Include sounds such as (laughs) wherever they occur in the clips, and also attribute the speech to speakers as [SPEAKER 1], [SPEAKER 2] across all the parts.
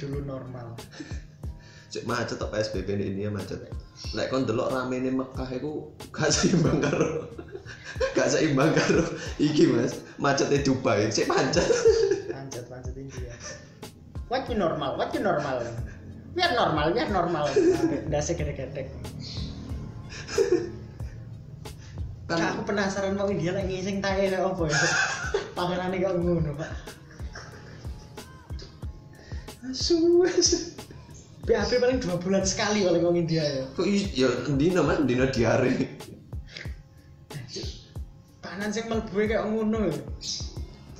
[SPEAKER 1] dulu normal.
[SPEAKER 2] Cek macet tak PSBB di India macet. Lek kon delok rame ini Mekah iku gak seimbang karo gak seimbang karo iki Mas. Macetnya Dubai cek macet.
[SPEAKER 1] Pancet pancet India. What new normal what new normal. Biar normal biar normal. Dasar gede-gede
[SPEAKER 2] kan
[SPEAKER 1] aku penasaran mau India lagi ngising tae apa ya? Panganan kok ngono pak
[SPEAKER 2] asu.
[SPEAKER 1] BAB paling dua bulan sekali paling ngomong India ya.
[SPEAKER 2] Kok ya dino Mas? Dino diare.
[SPEAKER 1] Panan sing mlebu kayak ngono ya.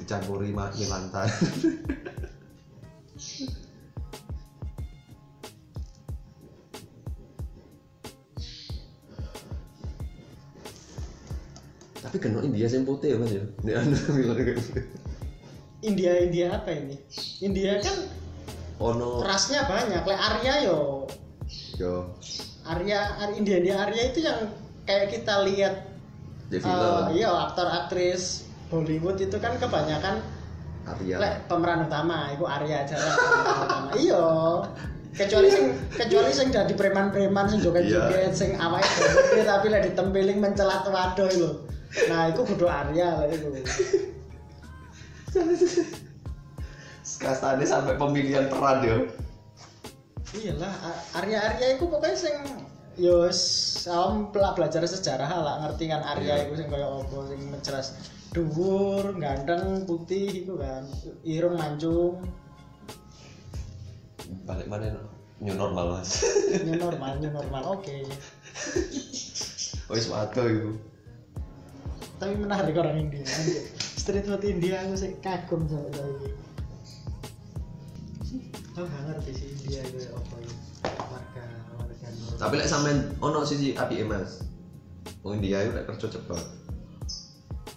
[SPEAKER 2] Dicampuri ma- mie lantai. Tapi kena India yang putih ya mas ya? Ini anu. (laughs)
[SPEAKER 1] India India apa ini? India kan
[SPEAKER 2] ono
[SPEAKER 1] rasnya banyak. Lek Arya yo.
[SPEAKER 2] Yo.
[SPEAKER 1] Arya Ar- India India Arya itu yang kayak kita lihat
[SPEAKER 2] di
[SPEAKER 1] eh,
[SPEAKER 2] film
[SPEAKER 1] iya aktor aktris Bollywood itu kan kebanyakan
[SPEAKER 2] Arya.
[SPEAKER 1] Lek pemeran utama itu Arya aja lah utama. Iya. Kecuali sing kecuali sing jadi preman-preman sing joget-joget sing awake gede tapi lek ditempeling mencelat waduh lho. Nah itu kudu Arya lah (laughs) itu
[SPEAKER 2] kastane sampai pemilihan peran yo.
[SPEAKER 1] Iyalah A- Arya Arya itu pokoknya sing yo sam belajar sejarah lah ngerti kan Arya
[SPEAKER 2] Iya.
[SPEAKER 1] itu sing kaya apa sing mencelas dhuwur ganteng putih itu kan irung mancung.
[SPEAKER 2] Balik mana new normal mas. (laughs)
[SPEAKER 1] New normal new normal oke.
[SPEAKER 2] Wis waduh itu
[SPEAKER 1] tapi menarik orang India street food India aku sih kagum sama tadi gak ngerti sih India itu apa ya warga warga
[SPEAKER 2] tapi lek sampean ono sisi api mas. Wong India itu lek kerja cepet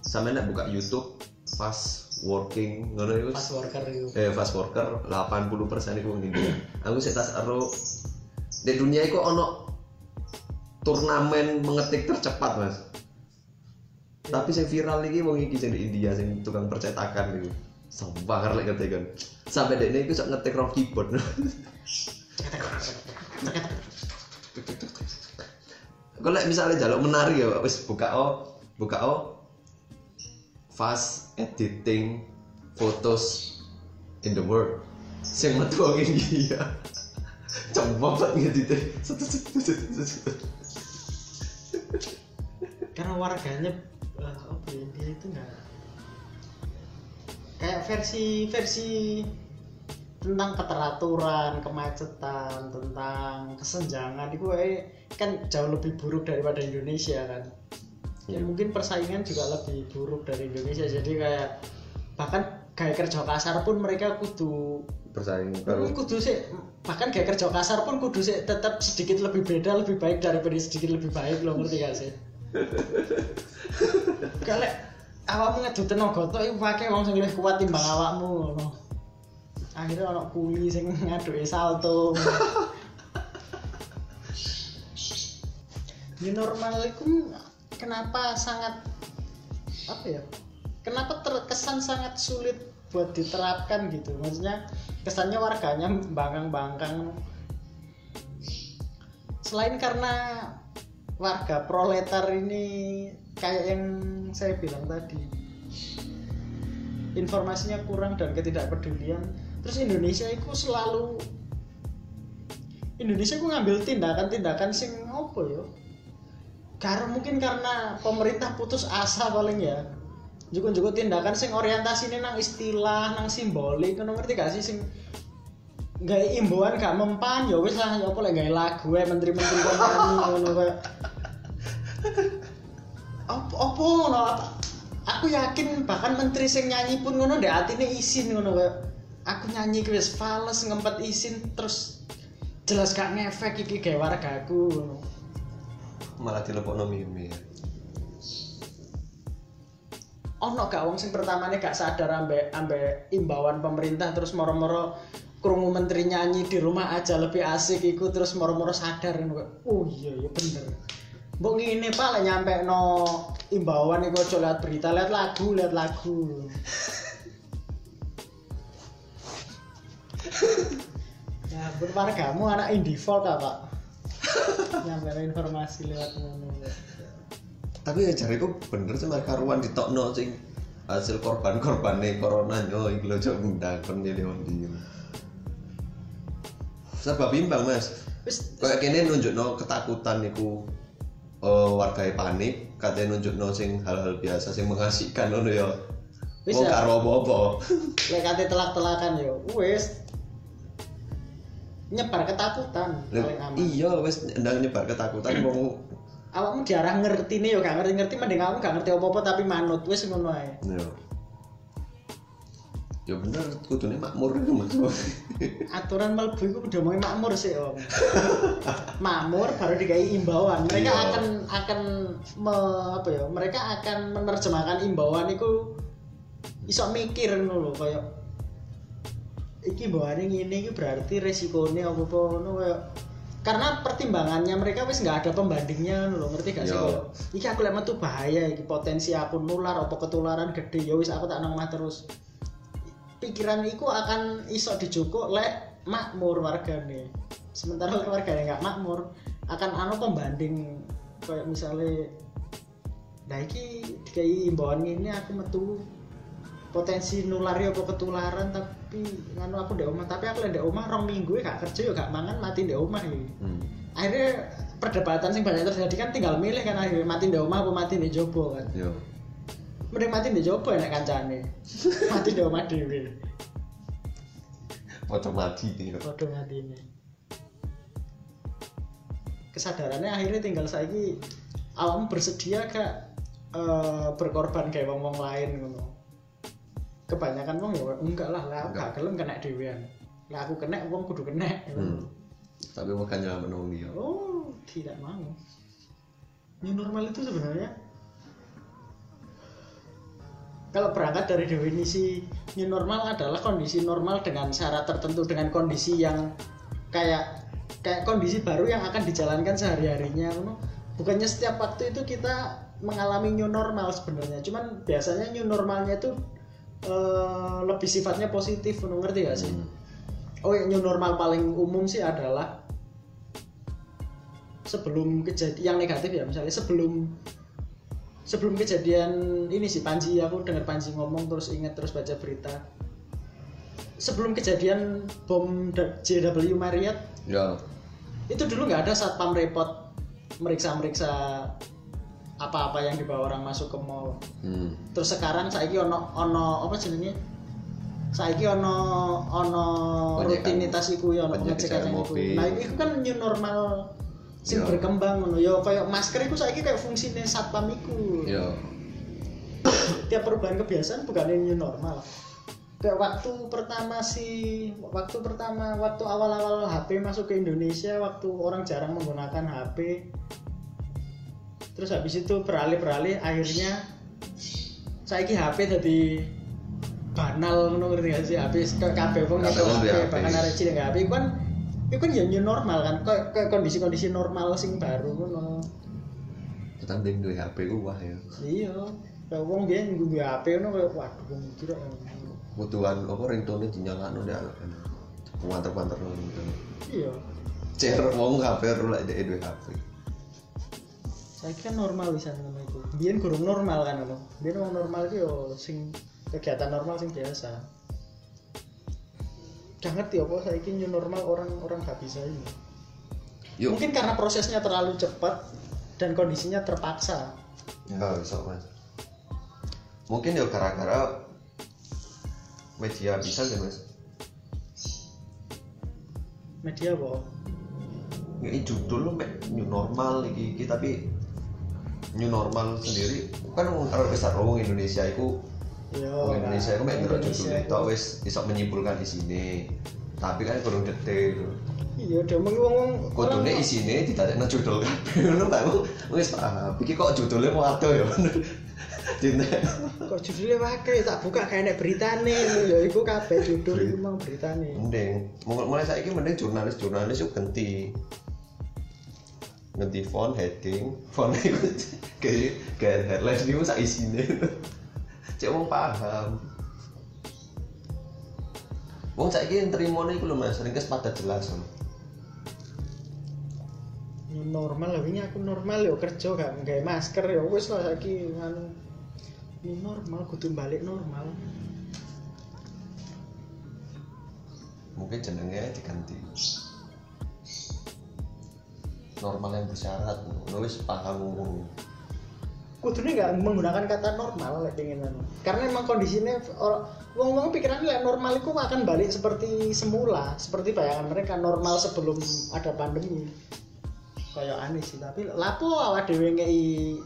[SPEAKER 2] sampean lek buka YouTube fast working ngono itu
[SPEAKER 1] pas worker itu
[SPEAKER 2] eh fast worker 80% itu wong India. Aku sih tas ero. Di dunia itu ono turnamen mengetik tercepat mas. Tapi yang viral ini wong iki sing di India sing tukang percetakan itu Sumpah lek ngetik kan sampai dek ini sok ngetik rock keyboard Kalau misalnya jaluk menari ya, wis buka o, buka o, fast editing photos in the world. Sing metu wong India. Cepet banget ngedite.
[SPEAKER 1] karena warganya eh, apa ya, dia itu nggak kayak versi versi tentang keteraturan kemacetan tentang kesenjangan. Itu eh, kan jauh lebih buruk daripada Indonesia kan? Ya
[SPEAKER 2] Iya.
[SPEAKER 1] mungkin persaingan juga lebih buruk dari Indonesia. Jadi kayak bahkan gaya kerja kasar pun mereka kudu
[SPEAKER 2] Bersaing
[SPEAKER 1] Ini
[SPEAKER 2] karo
[SPEAKER 1] kudu sih bahkan gaya kerja kasar pun kudu sih tetap sedikit lebih beda lebih baik daripada sedikit lebih baik lo ngerti gak sih? (laughs) Kalau awakmu ngedut tenaga tok iku pakai wong sing luwih kuat timbang awakmu ngono. Akhirnya ono kuli sing ngaduke salto. New normal itu kenapa sangat apa ya kenapa terkesan sangat sulit buat diterapkan gitu? Maksudnya kesannya warganya bangkang-bangkang selain karena warga proletar ini kayak yang saya bilang tadi. Informasinya kurang dan ketidakpedulian. Terus Indonesia itu selalu Indonesia itu ngambil tindakan-tindakan sing apa ya? Karena mungkin karena pemerintah putus asa paling ya. Juga-juga tindakan sing orientasi nang istilah nang simbolik ngono ngerti gak sih? Sing gawe imbauan gak mempan ya wis lah ya apa gawe lagu ae menteri-menteri kayak apa apa ngono aku yakin bahkan menteri sing nyanyi pun ngono ndek atine isin ngono aku nyanyi ki wis fales ngempet isin terus jelas gak ngefek iki gawe wargaku ngono.
[SPEAKER 2] Malah dilepokno meme.
[SPEAKER 1] ono gak wong sing pertamane gak sadar ambek ambek imbauan pemerintah terus moro-moro krungu menteri nyanyi di rumah aja lebih asik iku terus moro-moro sadar ngono oh iya iya bener Mbok ini Pak lah nyampe no imbauan iku aja lihat berita, lihat lagu, lihat lagu. (laughs) ya, berwargamu anak indivor ta, Pak? (laughs) nyampe informasi lewat ngono.
[SPEAKER 2] Tapi ya jariku bener sih cuma karuan ditokno sing hasil korban korban korbannya corona yo iku coba cok ngundang kon milih ndi sebab bimbang mas
[SPEAKER 1] kayak
[SPEAKER 2] kayak nunjuk no ketakutan niku eh warga panik katanya nunjukno sing hal-hal biasa sing mengasihkan ngono ya.
[SPEAKER 1] Wis
[SPEAKER 2] Wong
[SPEAKER 1] ya.
[SPEAKER 2] karo apa-apa
[SPEAKER 1] lek kate telak-telakan yo wis. Nyebar ketakutan
[SPEAKER 2] iya wis ndang nyebar ketakutan wong
[SPEAKER 1] Awakmu diarah ngerti nih yo gak ngerti-ngerti mending kamu gak ngerti apa-apa tapi manut wis ngono ae.
[SPEAKER 2] yo ya bener kudune makmur itu mas
[SPEAKER 1] Aturan mlebu iku udah mau makmur sih om. (laughs) makmur baru dikai imbauan. Mereka
[SPEAKER 2] Iya.
[SPEAKER 1] akan akan me, apa ya? Mereka akan menerjemahkan imbauan itu iso mikir ngono lho kaya iki imbauane ngene iki berarti resikonya apa-apa ngono kaya karena pertimbangannya mereka wis nggak ada pembandingnya lho ngerti gak sih kaya iki aku lek metu bahaya iki potensi aku nular apa ketularan gede ya wis aku tak nang terus pikiran iku akan iso dijoko lek makmur wargane. Sementara lek wargane nggak makmur akan anu pembanding kayak misalnya nah iki dikai imbauan ini aku metu potensi nulari apa ketularan tapi nganu aku ndek omah tapi aku ndek omah rong minggu gak kerja ya gak mangan mati ndek omah iki.
[SPEAKER 2] Hmm.
[SPEAKER 1] akhirnya perdebatan sing banyak terjadi kan tinggal milih kan akhirnya mati ndek omah apa mati ndek jopo kan.
[SPEAKER 2] Yo
[SPEAKER 1] mending mati ndek jopo enak kancane (laughs) mati ndek omah dhewe
[SPEAKER 2] foto mati nih
[SPEAKER 1] Waduh mati ini. Kesadarannya akhirnya tinggal saiki awakmu bersedia gak eh, berkorban kayak wong-wong lain ngono. Kebanyakan wong ya enggak lah, lah aku gak gelem kena dhewean. Lah aku kena wong kudu kena.
[SPEAKER 2] hmm. tapi makanya menung dia
[SPEAKER 1] Oh, tidak mau. New normal itu sebenarnya kalau berangkat dari definisi new normal adalah kondisi normal dengan syarat tertentu dengan kondisi yang kayak kayak kondisi baru yang akan dijalankan sehari-harinya ngono. bukannya setiap waktu itu kita mengalami new normal sebenarnya cuman biasanya new normalnya itu eh, lebih sifatnya positif ngerti gak sih
[SPEAKER 2] Hmm.
[SPEAKER 1] oh yang new normal paling umum sih adalah sebelum kejadian yang negatif ya misalnya sebelum sebelum kejadian ini sih Panji aku dengar Panji ngomong terus ingat terus baca berita. Sebelum kejadian bom JW Marriott
[SPEAKER 2] ya.
[SPEAKER 1] itu dulu nggak ada satpam repot meriksa-meriksa apa-apa yang dibawa orang masuk ke mall.
[SPEAKER 2] Hmm.
[SPEAKER 1] terus sekarang saiki ono ono apa jenenge? Saiki ono ono rutinitas iku ya ono
[SPEAKER 2] pengecekan
[SPEAKER 1] iku. Nah itu kan new normal sing
[SPEAKER 2] Ya.
[SPEAKER 1] berkembang ngono. Ya kayak masker iku saiki kayak fungsine satpam iku.
[SPEAKER 2] Yo (coughs)
[SPEAKER 1] tiap perubahan kebiasaan bukan new normal. Kayak waktu pertama sih waktu pertama waktu awal-awal HP masuk ke Indonesia waktu orang jarang menggunakan HP terus habis itu beralih-beralih akhirnya saiki HP jadi banal ngono ngerti gak sih? HP kayak kabeh wong
[SPEAKER 2] duwe
[SPEAKER 1] HP bahkan arek cilik HP kan itu kan ya new normal kan. Kayak kondisi-kondisi normal sing baru ngono.
[SPEAKER 2] Kita beli dua HP ku wah ya.
[SPEAKER 1] Iya. Kayak wong biyen nggo HP ngono kayak waduh wong kira
[SPEAKER 2] kebutuhan apa ringtone dinyalakno ndek anak wanter-wanter ngono
[SPEAKER 1] iya.
[SPEAKER 2] Cer wong HP lek dhek duwe HP
[SPEAKER 1] saya kan normal bisa ngono itu biyen gurung normal kan ngono. Biyen wong normal itu yo sing kegiatan normal sing biasa gak ngerti apa saya new normal orang orang gak bisa ini.
[SPEAKER 2] Yuk.
[SPEAKER 1] Mungkin karena prosesnya terlalu cepat dan kondisinya terpaksa.
[SPEAKER 2] Ya bisa mas. Mungkin ya gara-gara media bisa ya mas.
[SPEAKER 1] Media apa?
[SPEAKER 2] Ini judul lo mek new normal iki, iki tapi new normal sendiri kan kalau besar wong Indonesia itu
[SPEAKER 1] Yo,
[SPEAKER 2] wong Indonesia itu mek judul itu. Wis iso menyimpulkan di sini. Tapi kan kurang detail.
[SPEAKER 1] Iya dia mau wong
[SPEAKER 2] kudune
[SPEAKER 1] orang-
[SPEAKER 2] isine didadekno judul kabeh. Ngono Pak Aku wis paham. Iki kok judulnya mau ado ya? (laughs) Cinta
[SPEAKER 1] kok judulnya wakai tak buka kayak enek beritane. Ya iku kabeh judul iku mau beritane.
[SPEAKER 2] Mending. Mul- mulai saiki mending jurnalis-jurnalis itu ganti. Ganti font heading. Font (laughs) itu kayak kayak headline itu sak isine (laughs) cek wong paham. Wong saiki nrimo iku lho Mas, ringkes pada jelas.
[SPEAKER 1] normal lah wingi aku normal yo kerja gak nggawe masker. Yo wis lah saiki anu. New normal kudu balik normal.
[SPEAKER 2] Mungkin jenenge diganti. Normal yang bersyarat, wis paham ngomong.
[SPEAKER 1] Kudune nggak menggunakan kata normal lek pengen anu. Karena emang kondisinya or- wong-wong pikirannya lek normal itu akan balik seperti semula seperti bayangan mereka normal sebelum ada pandemi. Kayak aneh sih tapi lapo awak dhewe ngei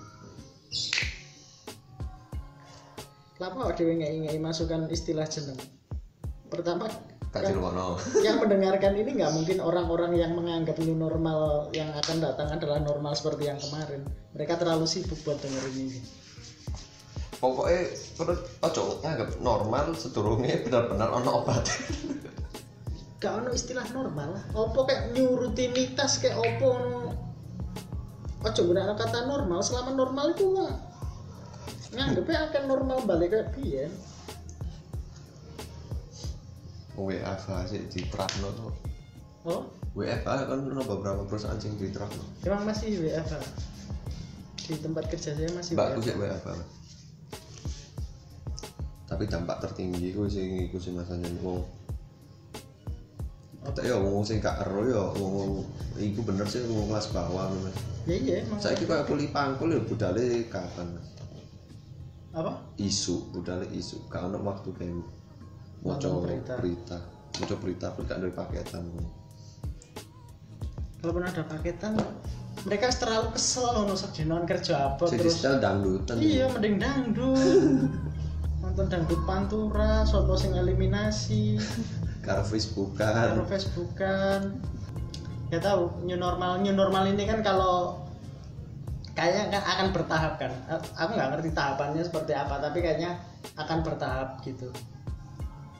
[SPEAKER 1] lapo awak dhewe ngei ngei masukan istilah jeneng? Pertama Yang,
[SPEAKER 2] dirungono. (laughs)
[SPEAKER 1] yang mendengarkan ini nggak mungkin orang-orang yang menganggap new normal yang akan datang adalah normal seperti yang kemarin. Mereka terlalu sibuk buat dengerin ini.
[SPEAKER 2] Pokoknya perut ojo nganggap normal sedurunge bener-bener ono obat. (laughs)
[SPEAKER 1] gak ono istilah normal opo kayak new rutinitas kayak opo ono ojo gunakan kata normal. Selama normal itu mah nganggepnya akan normal balik kayak biyen
[SPEAKER 2] WFH sih diterapno tuh.
[SPEAKER 1] oh
[SPEAKER 2] WFH kan ono beberapa perusahaan sing diterapno.
[SPEAKER 1] emang masih WFH di tempat kerja saya masih
[SPEAKER 2] Mbakku
[SPEAKER 1] WFH
[SPEAKER 2] sih WFH. Tapi dampak tertinggi ku sing iku sih masanya wong. Tak ya wong sing gak ero ya wong iku bener sih wong kelas bawah Mas.
[SPEAKER 1] ya iya emang
[SPEAKER 2] Saiki koyo kuli pangkul ya budale kapan Mas?
[SPEAKER 1] apa
[SPEAKER 2] Isu, budale isu. Gak ono waktu kayak
[SPEAKER 1] Nonton berita.
[SPEAKER 2] berita. Maca berita gak ada paketan.
[SPEAKER 1] kalaupun ada paketan mereka terlalu kesel loh nusuk dinon kerja apa
[SPEAKER 2] Sing
[SPEAKER 1] terus
[SPEAKER 2] dangdutan.
[SPEAKER 1] iya mending dangdut (laughs) nonton dangdut pantura soto sing eliminasi (laughs)
[SPEAKER 2] Karo
[SPEAKER 1] karo
[SPEAKER 2] Facebookan.
[SPEAKER 1] Ya tahu new normal new normal ini kan kalau kayaknya kan akan bertahap kan aku nggak ngerti tahapannya seperti apa tapi kayaknya akan bertahap gitu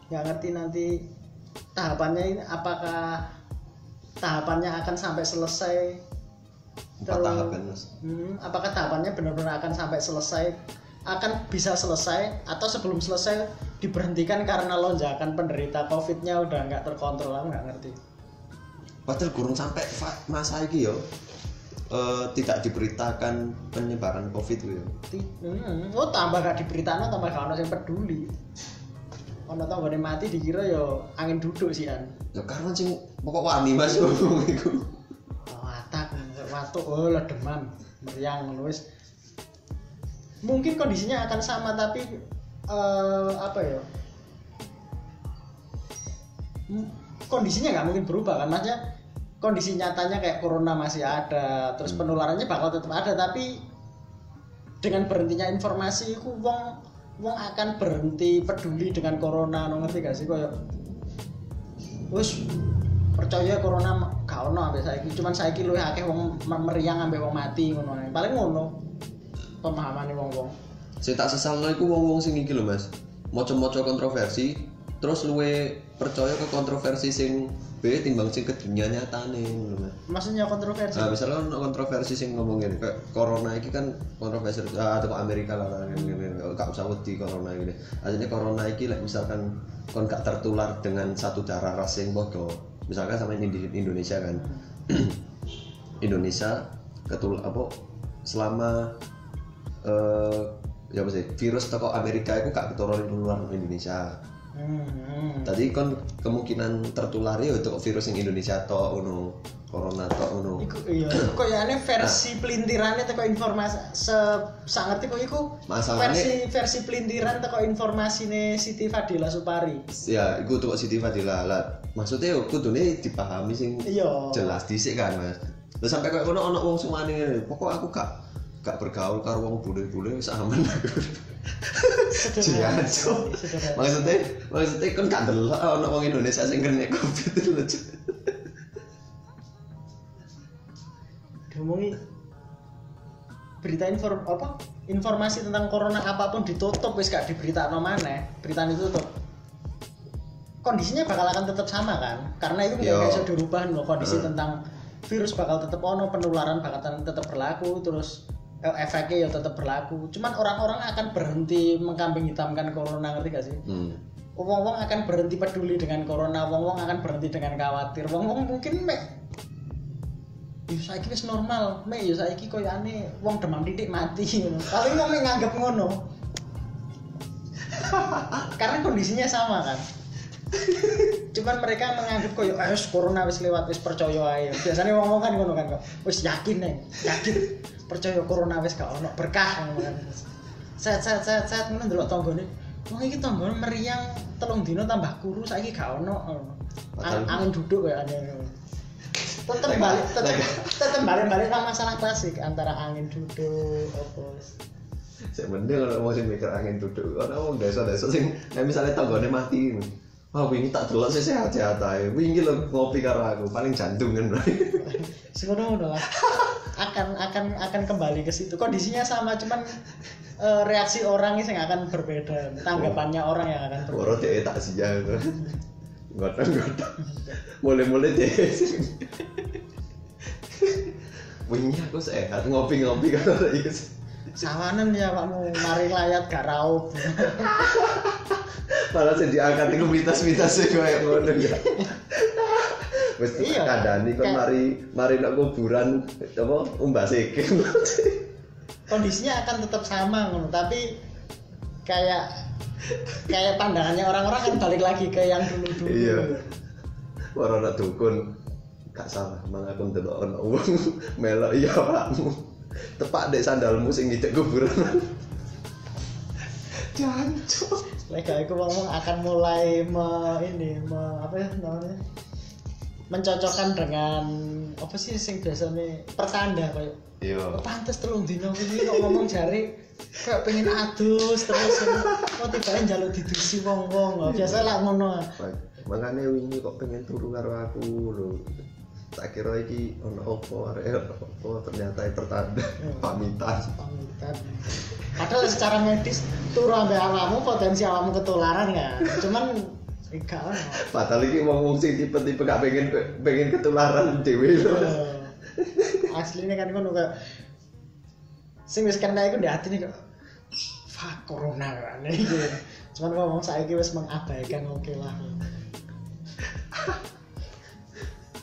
[SPEAKER 1] nggak ngerti nanti tahapannya ini apakah tahapannya akan sampai selesai
[SPEAKER 2] Empat tahap kan.
[SPEAKER 1] Hmm, apakah tahapannya benar-benar akan sampai selesai? Akan bisa selesai atau sebelum selesai diberhentikan karena lonjakan penderita COVID-nya udah nggak terkontrol? Aku nggak ngerti.
[SPEAKER 2] Padahal kurang sampai masa iki yo eh, tidak diberitakan penyebaran Covid.
[SPEAKER 1] Ti- Hmm, oh tambah gak diberitakan tambah gak ono yang peduli. Ono tanggane mati dikira yo angin duduk sih an.
[SPEAKER 2] Ya karena sing pokok wani Mas (laughs) ngomong iku.
[SPEAKER 1] Oh, watak, watuk, oh lah demam, meriang, wis. Mungkin kondisinya akan sama tapi eh, apa ya? Kondisinya nggak mungkin berubah kan, maksudnya kondisi nyatanya kayak corona masih ada, terus penularannya bakal tetap ada, tapi dengan berhentinya informasi, itu wong wong akan berhenti peduli dengan corona, no, ngerti gak sih? Kayak wis percaya corona gak ono sampai saiki cuman saiki luwih akeh wong me- meriang ambek wong mati ngono paling ngono pemahamane wong-wong
[SPEAKER 2] Sing tak sesalno iku wong-wong sing iki lho Mas. Maca-maca kontroversi terus luwe percaya ke kontroversi sing B timbang sing ke dunia nyatane
[SPEAKER 1] maksudnya kontroversi
[SPEAKER 2] Nah, misalnya kontroversi sing ngomongin kayak corona iki kan kontroversi ah, atau Amerika lah ini, ini, ini. gak usah wedi corona ini. Aslinya corona iki like, misalkan kon gak tertular dengan satu darah ras yang bodoh. Misalkan sama ini di Indonesia kan. (clears throat) Indonesia ketul apa selama eh ya apa sih virus toko Amerika itu gak ketularan keluar Indonesia.
[SPEAKER 1] Hmm, hmm.
[SPEAKER 2] Tadi kon kemungkinan tertular ya untuk virus yang Indonesia atau ono corona atau ono.
[SPEAKER 1] iku iya (clears throat) iku koyane versi pelintirane teko informasi se sangerti kok iku
[SPEAKER 2] Masalahnya-
[SPEAKER 1] versi versi pelintiran teko informasine Siti Fadila Supari
[SPEAKER 2] Ya, iku tuh Siti Fadila lah. Maksudnya yo kudune dipahami sing
[SPEAKER 1] iya
[SPEAKER 2] jelas dhisik kan, Mas. Terus sampai kayak ono wong sumane ngene, pokok aku gak gak bergaul karo wong bule-bule wis aman. (laughs)
[SPEAKER 1] Sederhana.
[SPEAKER 2] maksudnya maksudnya kan gak delok ono wong Indonesia sing kena Covid itu lho.
[SPEAKER 1] Diomongi berita inform apa informasi tentang corona apa pun ditutup wis gak diberitakan mana berita itu tutup kondisinya bakal akan tetap sama kan karena itu nggak bisa dirubah loh kondisi
[SPEAKER 2] Hmm.
[SPEAKER 1] tentang virus bakal tetap ono penularan bakal tetap berlaku terus efeknya ya tetap berlaku. Cuman orang-orang akan berhenti mengkambing hitamkan corona ngerti gak sih?
[SPEAKER 2] Hmm.
[SPEAKER 1] wong-wong akan berhenti peduli dengan corona wong-wong akan berhenti dengan khawatir. Wong-wong mungkin mek ya saiki wis normal mek ya saiki koyane wong demam titik mati. Ngono (laughs) paling wong mek nganggep ngono. (laughs) Karena kondisinya sama kan? (laughs) Cuman mereka menganggap koyo wis corona wis lewat wis percaya ae. Biasanya wong-wong kan ngono kan kok wis yakin nih yakin percaya corona wis gak ono berkah kan. Set set set set ngono ndelok tanggane. Wong iki tanggane meriang telung dino tambah kuru saiki gak ono angin duduk kayak aneh tetep balik tetep tetep balik-balik nang masalah klasik antara angin duduk wis.
[SPEAKER 2] Saya mending kalau mau sih mikir angin duduk, orang mau desa-desa sing, nah misalnya tanggane mati, wah wingi tak delok sih sehat-sehat aja, wingi lo ngopi karo aku, paling jantung kan,
[SPEAKER 1] sing ngono lah (laughs) akan akan akan kembali ke situ. Kondisinya sama cuman eh, reaksi orang yang akan berbeda. Tanggapannya orang yang akan berbeda.
[SPEAKER 2] Boro dia tak siya, godong-godong, mulai-mulai dia, wingi aku sehat, ngopi-ngopi karo Yus.
[SPEAKER 1] sawanan ya kamu mari layat gak raup.
[SPEAKER 2] Malah sih diangkat itu mitos-mitos sih kayak ngono ya wis
[SPEAKER 1] Iya.
[SPEAKER 2] kandhani kon mari mari nak kuburan apa umbah sikil
[SPEAKER 1] kondisinya akan tetap sama ngono tapi kayak kayak pandangannya orang-orang kan balik lagi ke yang dulu-dulu.
[SPEAKER 2] Iya. Ora nak dukun. Gak salah malah aku ndelok ono wong (laughs) melok iya awakmu tepak dek sandalmu sing ngidek kuburan. (laughs) Jancuk.
[SPEAKER 1] Lega aku ngomong akan mulai me, ini me, apa ya namanya mencocokkan dengan apa sih sing biasanya pertanda kayak
[SPEAKER 2] iya.
[SPEAKER 1] "Oh, pantes telung dino ini kok ngomong jari kayak pengen adus terus kok tiba jaluk didusi wong wong biasa lah ngono.
[SPEAKER 2] Makanya wingi kok pengen turu karo aku lho. Tak kira iki ono opo arek opo ternyata pertanda pamitan.
[SPEAKER 1] Pamitan. Padahal secara medis turu ambek awakmu potensi awakmu ketularan kan. Cuman enggak
[SPEAKER 2] padahal iki wong wong sing tipe-tipe gak pengen pengen ketularan dhewe. Lho
[SPEAKER 1] Eh, aslinya kan ngono kayak sing wis kena iku ndek atine kok fuck corona kan iki cuman ngomong saiki wis mengabaikan oke lah.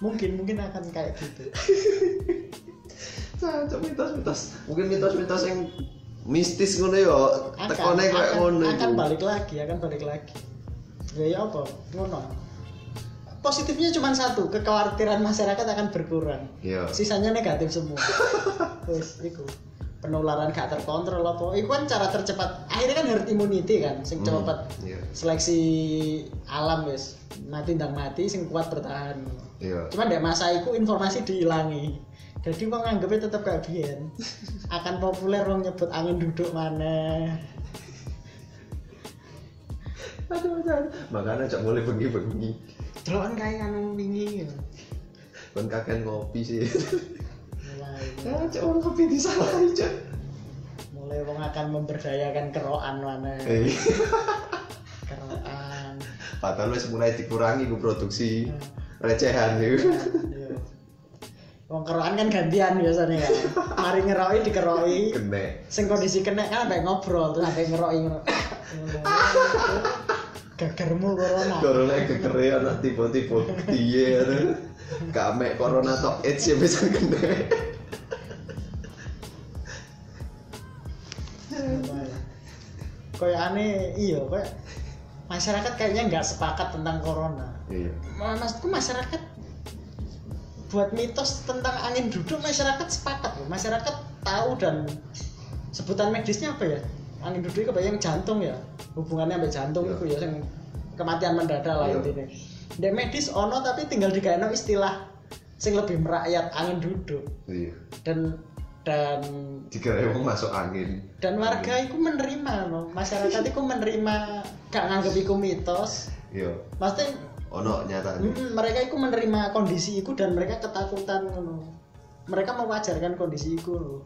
[SPEAKER 1] Mungkin mungkin akan kayak gitu.
[SPEAKER 2] Cacok mitos-mitos mungkin mitos-mitos yang mistis ngono yo.
[SPEAKER 1] Akan
[SPEAKER 2] tekone
[SPEAKER 1] akan,
[SPEAKER 2] ngono
[SPEAKER 1] akan balik lagi akan balik lagi ya apa? Ngono. Positifnya cuma satu kekhawatiran masyarakat akan berkurang.
[SPEAKER 2] Iya.
[SPEAKER 1] Sisanya negatif semua. (laughs) Wes iku. Penularan gak terkontrol apa. Iku kan cara tercepat. Akhirnya kan herd immunity kan sing
[SPEAKER 2] Hmm,
[SPEAKER 1] cepet
[SPEAKER 2] iya.
[SPEAKER 1] seleksi alam wes. Mati ndang mati sing kuat bertahan.
[SPEAKER 2] Iya.
[SPEAKER 1] Cuman di masa itu informasi dihilangi. Jadi wong nganggepnya tetap biyen. (laughs) Akan populer wong nyebut angin duduk mana
[SPEAKER 2] aduh aduh makanya cok boleh bengi-bengi.
[SPEAKER 1] Delokan kayak anu wingi gitu.
[SPEAKER 2] kon kakek ngopi sih.
[SPEAKER 1] Mulai. (laughs)
[SPEAKER 2] Ya cok wong ngopi disalahi cok
[SPEAKER 1] mulai wong akan memberdayakan keroan mana?
[SPEAKER 2] Eh. (laughs)
[SPEAKER 1] Keroan
[SPEAKER 2] padahal wis mulai dikurangi ku produksi recehan itu
[SPEAKER 1] Iya. Wong kerokan kan gantian biasanya kan. Mari ngeroki dikeroki.
[SPEAKER 2] kena
[SPEAKER 1] Sing kondisi kena kan sampai ngobrol terus sampai ngeroki ngono. (laughs) Gagarmu corona.
[SPEAKER 2] corona kekere anak tiba-tiba piye anu. gak mek corona tok AIDS ya bisa kena
[SPEAKER 1] Kayak aneh iya kayak masyarakat kayaknya nggak sepakat tentang corona.
[SPEAKER 2] iya
[SPEAKER 1] maksudku masyarakat buat mitos tentang angin duduk masyarakat sepakat loh. Masyarakat tahu dan sebutan medisnya apa ya? Angin duduk itu yang jantung ya. Hubungannya sampai jantung
[SPEAKER 2] Iya.
[SPEAKER 1] itu ya yang kematian mendadak lah
[SPEAKER 2] Iya.
[SPEAKER 1] intinya. Dek medis ono tapi tinggal digaeno istilah sing lebih merakyat angin duduk
[SPEAKER 2] iya
[SPEAKER 1] dan dan
[SPEAKER 2] dikira wong masuk angin
[SPEAKER 1] dan warga itu menerima no. masyarakat itu menerima gak nganggep iku mitos
[SPEAKER 2] iya
[SPEAKER 1] maksudnya
[SPEAKER 2] ono nyata
[SPEAKER 1] Mm, mereka itu menerima kondisi itu dan mereka ketakutan ngono. Mereka mewajarkan kondisi itu.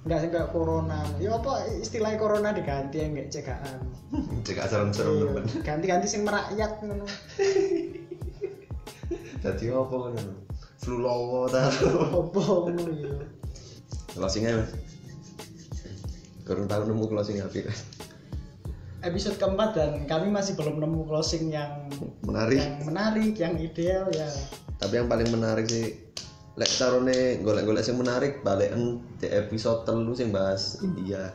[SPEAKER 1] Enggak sih corona. Ya apa istilahnya corona diganti yang enggak cegahan. (laughs)
[SPEAKER 2] cekak serem-serem
[SPEAKER 1] Iya,
[SPEAKER 2] temen
[SPEAKER 1] Ganti-ganti sing merakyat ngono. (laughs)
[SPEAKER 2] jadi apa kan flu lowo ta
[SPEAKER 1] Apa ngono ya.
[SPEAKER 2] closingnya mas kurang tahu nemu closing apa
[SPEAKER 1] episode keempat dan kami masih belum nemu closing yang
[SPEAKER 2] menarik
[SPEAKER 1] yang menarik, yang ideal ya.
[SPEAKER 2] tapi yang paling menarik sih lek tarone golek-golek sing menarik balikan di episode telu sing bahas India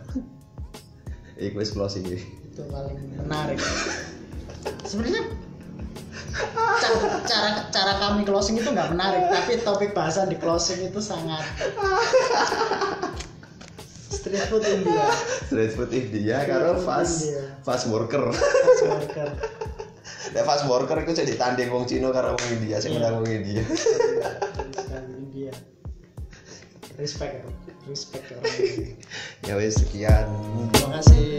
[SPEAKER 2] (laughs) iku wis closing iki
[SPEAKER 1] Itu paling menarik. Sebenarnya cara, cara cara kami closing itu nggak menarik, tapi topik bahasan di closing itu sangat street food India.
[SPEAKER 2] street food India karo fast
[SPEAKER 1] India.
[SPEAKER 2] fast worker
[SPEAKER 1] Fast worker. (laughs)
[SPEAKER 2] lek fast worker iku jadi tanding wong Cina karo wong India sing menang wong India
[SPEAKER 1] India. Respect, ya. respect India.
[SPEAKER 2] ya (laughs) wis sekian
[SPEAKER 1] Terima kasih.